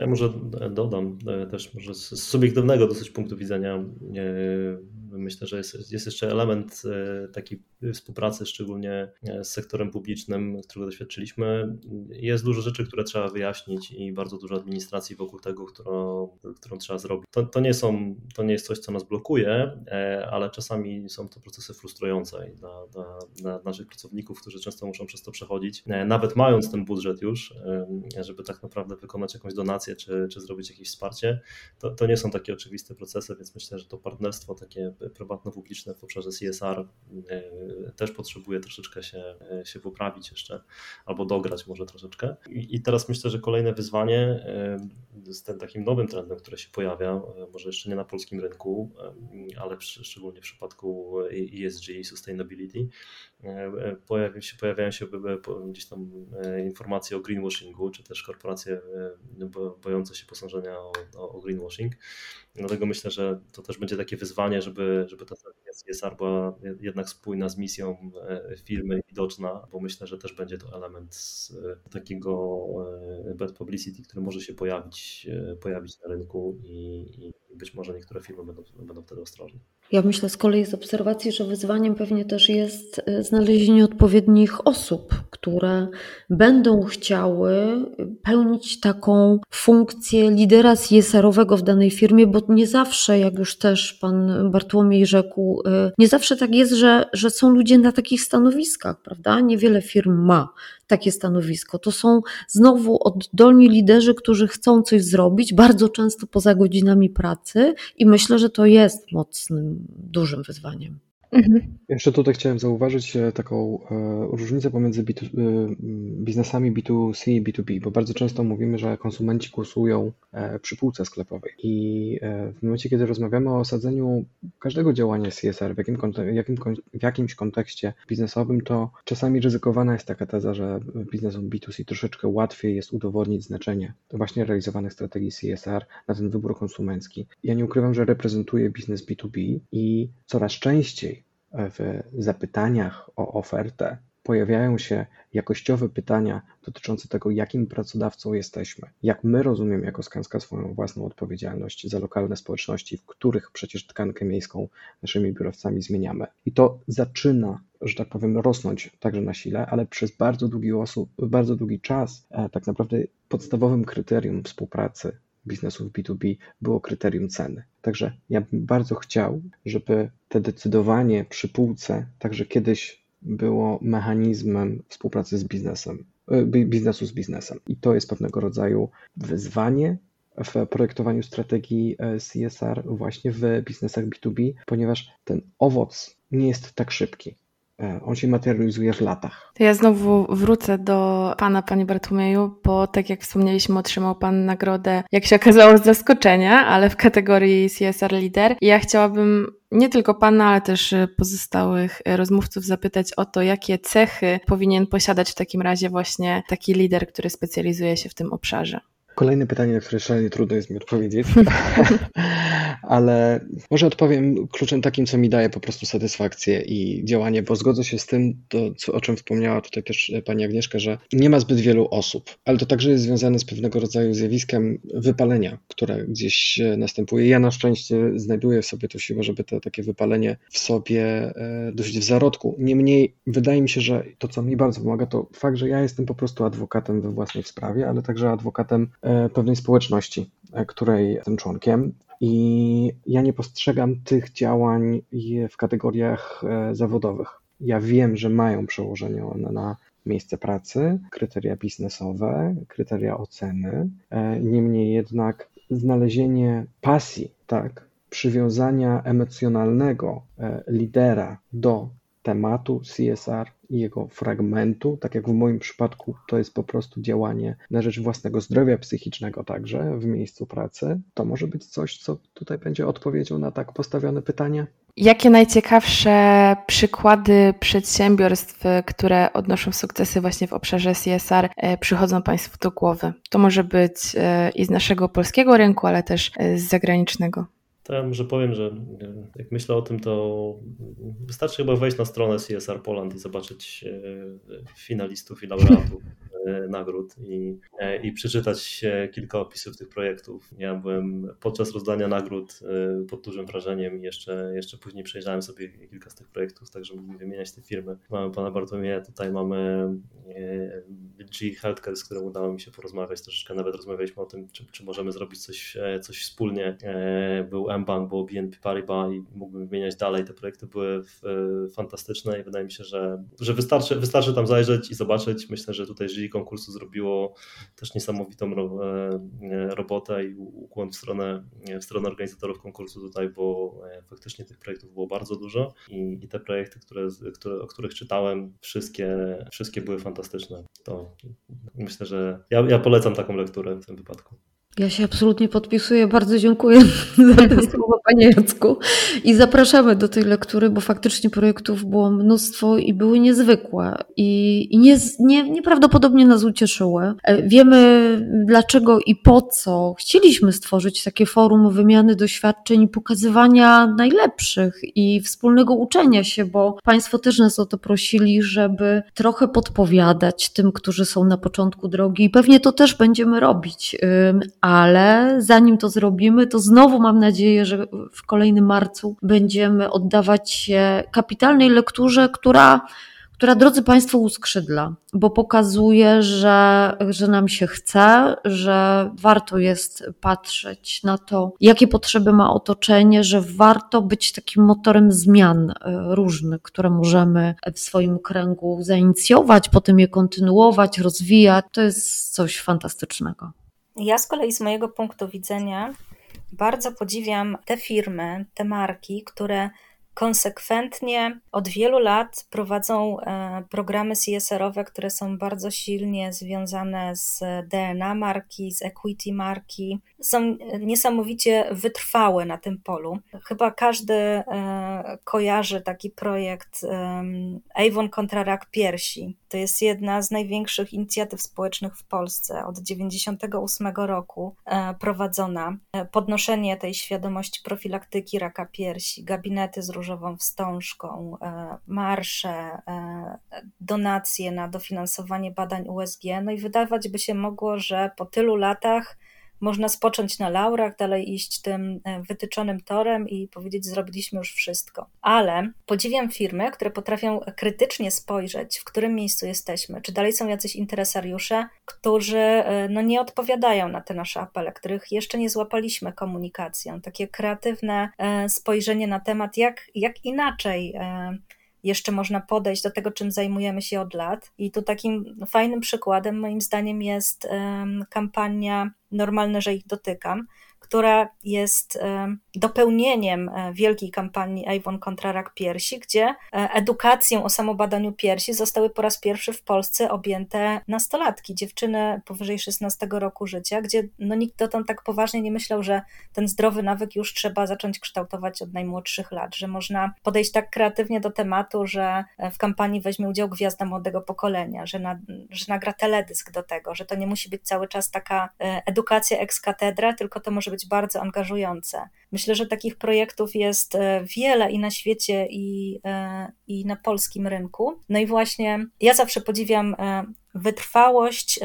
Ja może dodam e, też może z subiektywnego dosyć punktu widzenia e, Myślę, że jest, jest jeszcze element e, takiej współpracy, szczególnie z sektorem publicznym, którego doświadczyliśmy. Jest dużo rzeczy, które trzeba wyjaśnić i bardzo dużo administracji wokół tego, którą, którą trzeba zrobić. To, to, nie są, to nie jest coś, co nas blokuje, ale czasami są to procesy frustrujące dla, dla, dla naszych pracowników, którzy często muszą przez to przechodzić, nawet mając ten budżet już, żeby tak naprawdę wykonać jakąś donację czy, czy zrobić jakieś wsparcie. To, to nie są takie oczywiste procesy, więc myślę, że to partnerstwo takie prywatno-publiczne w obszarze CSR też potrzebuje troszeczkę się, się poprawić jeszcze, albo dograć może troszeczkę. I, i teraz myślę, że kolejne wyzwanie z tym takim nowym trendem, który się pojawia, może jeszcze nie na polskim rynku, ale przy, szczególnie w przypadku ESG, sustainability, pojawiają się, pojawiają się gdzieś tam informacje o greenwashingu, czy też korporacje bojące się posądzenia o, o greenwashing. Dlatego myślę, że to też będzie takie wyzwanie, żeby, żeby ta CSR była jednak spójna z misją e, firmy widoczna, bo myślę, że też będzie to element e, takiego e, bad publicity, który może się pojawić, pojawić na rynku i, i być może niektóre firmy będą, będą wtedy ostrożne. Ja myślę z kolei z obserwacji, że wyzwaniem pewnie też jest znalezienie odpowiednich osób, które będą chciały pełnić taką funkcję lidera CSR-owego w danej firmie, bo nie zawsze, jak już też pan Bartłomiej rzekł, y, nie zawsze tak jest, że, że są ludzie na takich stanowiskach, prawda? Niewiele firm ma takie stanowisko. To są znowu oddolni liderzy, którzy chcą coś zrobić, bardzo często poza godzinami pracy i myślę, że to jest mocnym, dużym wyzwaniem. Mhm. Jeszcze tutaj chciałem zauważyć e, taką e, różnicę pomiędzy B2, e, biznesami B2C i B2B, bo bardzo często mówimy, że konsumenci głosują przy półce sklepowej i w momencie, kiedy rozmawiamy o osadzeniu każdego działania CSR w, jakim, jakim, w jakimś kontekście biznesowym, to czasami ryzykowana jest taka teza, że biznesom B2C troszeczkę łatwiej jest udowodnić znaczenie właśnie realizowanych strategii CSR na ten wybór konsumencki. Ja nie ukrywam, że reprezentuję biznes B2B i coraz częściej w zapytaniach o ofertę pojawiają się jakościowe pytania dotyczące tego, jakim pracodawcą jesteśmy, jak my rozumiemy jako Skanska swoją własną odpowiedzialność za lokalne społeczności, w których przecież tkankę miejską naszymi biurowcami zmieniamy. I to zaczyna, że tak powiem, rosnąć także na sile, ale przez bardzo długi, osób, bardzo długi czas e, tak naprawdę podstawowym kryterium współpracy biznesów B2B było kryterium ceny. Także ja bym bardzo chciał, żeby te decydowanie przy półce także kiedyś było mechanizmem współpracy z biznesem, e, biznesu z biznesem. I to jest pewnego rodzaju wyzwanie w projektowaniu strategii e, CSR właśnie w biznesach B2B, ponieważ ten owoc nie jest tak szybki. E, on się materializuje w latach. Ja znowu wrócę do Pana, Panie Bartłomieju, bo tak jak wspomnieliśmy, otrzymał Pan nagrodę, jak się okazało, z zaskoczenia, ale w kategorii CSR Leader. I ja chciałabym nie tylko Pana, ale też pozostałych rozmówców zapytać o to, jakie cechy powinien posiadać w takim razie właśnie taki lider, który specjalizuje się w tym obszarze. Kolejne pytanie, na które szalenie trudno jest mi odpowiedzieć, *laughs* ale może odpowiem kluczem takim, co mi daje po prostu satysfakcję i działanie, bo zgodzę się z tym, to, co, o czym wspomniała tutaj też pani Agnieszka, że nie ma zbyt wielu osób, ale to także jest związane z pewnego rodzaju zjawiskiem wypalenia, które gdzieś następuje. Ja na szczęście znajduję w sobie to siłę, żeby to takie wypalenie w sobie e, dość w zarodku. Niemniej wydaje mi się, że to, co mi bardzo pomaga, to fakt, że ja jestem po prostu adwokatem we własnej sprawie, ale także adwokatem E, pewnej społeczności, e, której jestem członkiem. I ja nie postrzegam tych działań w kategoriach e, zawodowych. Ja wiem, że mają przełożenie one na miejsce pracy, kryteria biznesowe, kryteria oceny. Niemniej jednak znalezienie pasji, tak, przywiązania emocjonalnego lidera do tematu CSR jego fragmentu, tak jak w moim przypadku to jest po prostu działanie na rzecz własnego zdrowia psychicznego także w miejscu pracy, to może być coś, co tutaj będzie odpowiedzią na tak postawione pytanie. Jakie najciekawsze przykłady przedsiębiorstw, które odnoszą sukcesy właśnie w obszarze CSR, e, przychodzą Państwu do głowy? To może być e, i z naszego polskiego rynku, ale też e, z zagranicznego. To ja może powiem, że jak myślę o tym, to wystarczy chyba wejść na stronę CSR Poland i zobaczyć finalistów i laureatów. E, nagród i, e, i przeczytać kilka opisów tych projektów. Ja byłem podczas rozdania nagród e, pod dużym wrażeniem i jeszcze, jeszcze później przejrzałem sobie kilka z tych projektów, tak żeby wymieniać te firmy. Mamy pana Bartłomieja, tutaj mamy G Healthcare, z którym udało mi się porozmawiać, troszeczkę nawet rozmawialiśmy o tym, czy, czy możemy zrobić coś, coś wspólnie. Był mBank, było BNP Paribas i mógłbym wymieniać dalej. Te projekty były fantastyczne i wydaje mi się, że, że wystarczy, wystarczy tam zajrzeć i zobaczyć. Myślę, że tutaj G jury konkursu zrobiło też niesamowitą robotę i ukłon w stronę, w stronę organizatorów konkursu tutaj, bo faktycznie tych projektów było bardzo dużo i, i te projekty, które, które, o których czytałem, wszystkie, wszystkie były fantastyczne. To myślę, że ja, ja polecam taką lekturę w tym wypadku. Ja się absolutnie podpisuję. Bardzo dziękuję *laughs* za te *laughs* słowa, Panie Jacku. I zapraszamy do tej lektury, bo faktycznie projektów było mnóstwo i były niezwykłe i, i nie, nie, nieprawdopodobnie nas ucieszyły. E, wiemy dlaczego i po co chcieliśmy stworzyć takie forum wymiany doświadczeń i pokazywania najlepszych i wspólnego uczenia się, bo Państwo też nas o to prosili, żeby trochę podpowiadać tym, którzy są na początku drogi i pewnie to też będziemy robić ale zanim to zrobimy, to znowu mam nadzieję, że w kolejnym marcu będziemy oddawać się kapitalnej lekturze, która która, drodzy Państwo, uskrzydla, bo pokazuje, że, że nam się chce, że warto jest patrzeć na to, jakie potrzeby ma otoczenie, że warto być takim motorem zmian e, różnych, które możemy w swoim kręgu zainicjować, potem je kontynuować, rozwijać. To jest coś fantastycznego. Ja z kolei z mojego punktu widzenia bardzo podziwiam te firmy, te marki, które konsekwentnie od wielu lat prowadzą e, programy CSR-owe, które są bardzo silnie związane z DNA marki, z equity marki. Są niesamowicie wytrwałe na tym polu. Chyba każdy e, kojarzy taki projekt Avon kontra rak piersi. To jest jedna z największych inicjatyw społecznych w Polsce od 1998 roku e, prowadzona. Podnoszenie tej świadomości profilaktyki raka piersi, gabinety z różnymi różową wstążką, e, marsze, e, donacje na dofinansowanie badań USG. No i wydawać by się mogło, że po tylu latach można spocząć na laurach, dalej iść tym e, wytyczonym torem i powiedzieć, zrobiliśmy już wszystko. Ale podziwiam firmy, które potrafią krytycznie spojrzeć, w którym miejscu jesteśmy, czy dalej są jacyś interesariusze, którzy e, no, nie odpowiadają na te nasze apele, których jeszcze nie złapaliśmy komunikacją. Takie kreatywne e, spojrzenie na temat, jak, jak inaczej jeszcze można podejść do tego, czym zajmujemy się od lat. I tu takim fajnym przykładem, moim zdaniem, jest kampania Normalne, że ich dotykam, która jest dopełnieniem e, wielkiej kampanii Avon kontra rak piersi, gdzie e, edukacją o samobadaniu piersi zostały po raz pierwszy w Polsce objęte nastolatki, dziewczyny powyżej 16 roku życia, gdzie no nikt dotąd tak poważnie nie myślał, że ten zdrowy nawyk już trzeba zacząć kształtować od najmłodszych lat, że można podejść tak kreatywnie do tematu, że e, w kampanii weźmie udział gwiazda młodego pokolenia, że, na, że nagra teledysk do tego, że to nie musi być cały czas taka edukacja ex cathedra, tylko to może być bardzo angażujące. Myślę, że takich projektów jest e, wiele i na świecie, i, e, i na polskim rynku. No i właśnie ja zawsze podziwiam e, wytrwałość,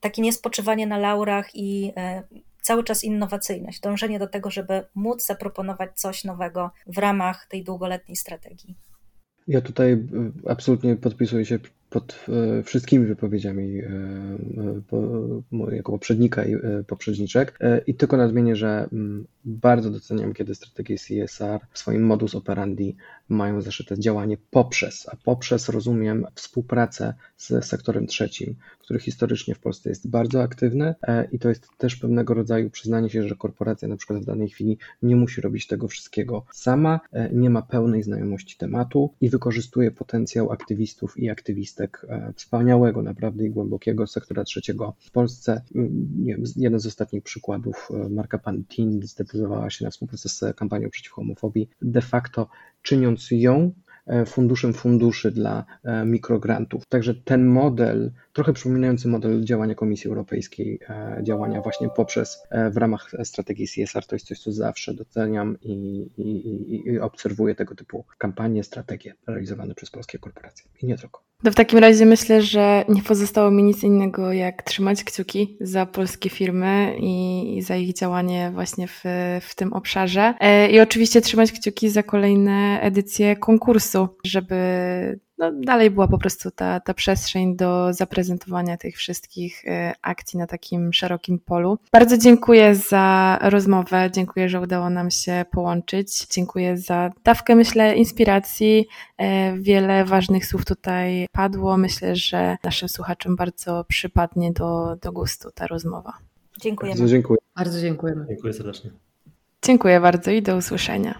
takie niespoczywanie na laurach i cały czas innowacyjność, dążenie do tego, żeby móc zaproponować coś nowego w ramach tej długoletniej strategii. Ja tutaj absolutnie podpisuję się pod e, wszystkimi wypowiedziami e, mojego poprzednika i e, poprzedniczek. I tylko nadmienię, że mm, bardzo doceniam, kiedy strategie CSR w swoim modus operandi mają zaszyte działanie poprzez, a poprzez rozumiem współpracę z sektorem trzecim, który historycznie w Polsce jest bardzo aktywny i to jest też pewnego rodzaju przyznanie się, że korporacja na przykład w danej chwili nie musi robić tego wszystkiego sama, nie ma pełnej znajomości tematu i wykorzystuje potencjał aktywistów i aktywistów E, wspaniałego naprawdę i głębokiego sektora trzeciego w Polsce. Nie wiem, jeden z ostatnich przykładów, e, marka Pantene zdecydowała się na współpracę z kampanią przeciw homofobii, de facto czyniąc ją e, funduszem funduszy dla mikrograntów. Także ten model, trochę przypominający model działania Komisji Europejskiej, działania właśnie poprzez w ramach strategii CSR, to jest coś, co zawsze doceniam i, i, i obserwuję tego typu kampanie, strategie realizowane przez polskie korporacje i nie tylko. To w takim razie myślę, że nie pozostało mi nic innego, jak trzymać kciuki za polskie firmy i, za ich działanie właśnie w, w tym obszarze. E, I oczywiście trzymać kciuki za kolejne edycje konkursu, żeby no, dalej była po prostu ta, ta przestrzeń do zaprezentowania tych wszystkich e, akcji na takim szerokim polu. Bardzo dziękuję za rozmowę, dziękuję, że udało nam się połączyć. Dziękuję za dawkę, myślę, inspiracji. E, wiele ważnych słów tutaj padło. Myślę, że naszym słuchaczom bardzo przypadnie do, do gustu ta rozmowa. Dziękujemy. Bardzo dziękuję. Bardzo dziękujemy. Dziękuję serdecznie. Dziękuję bardzo i do usłyszenia.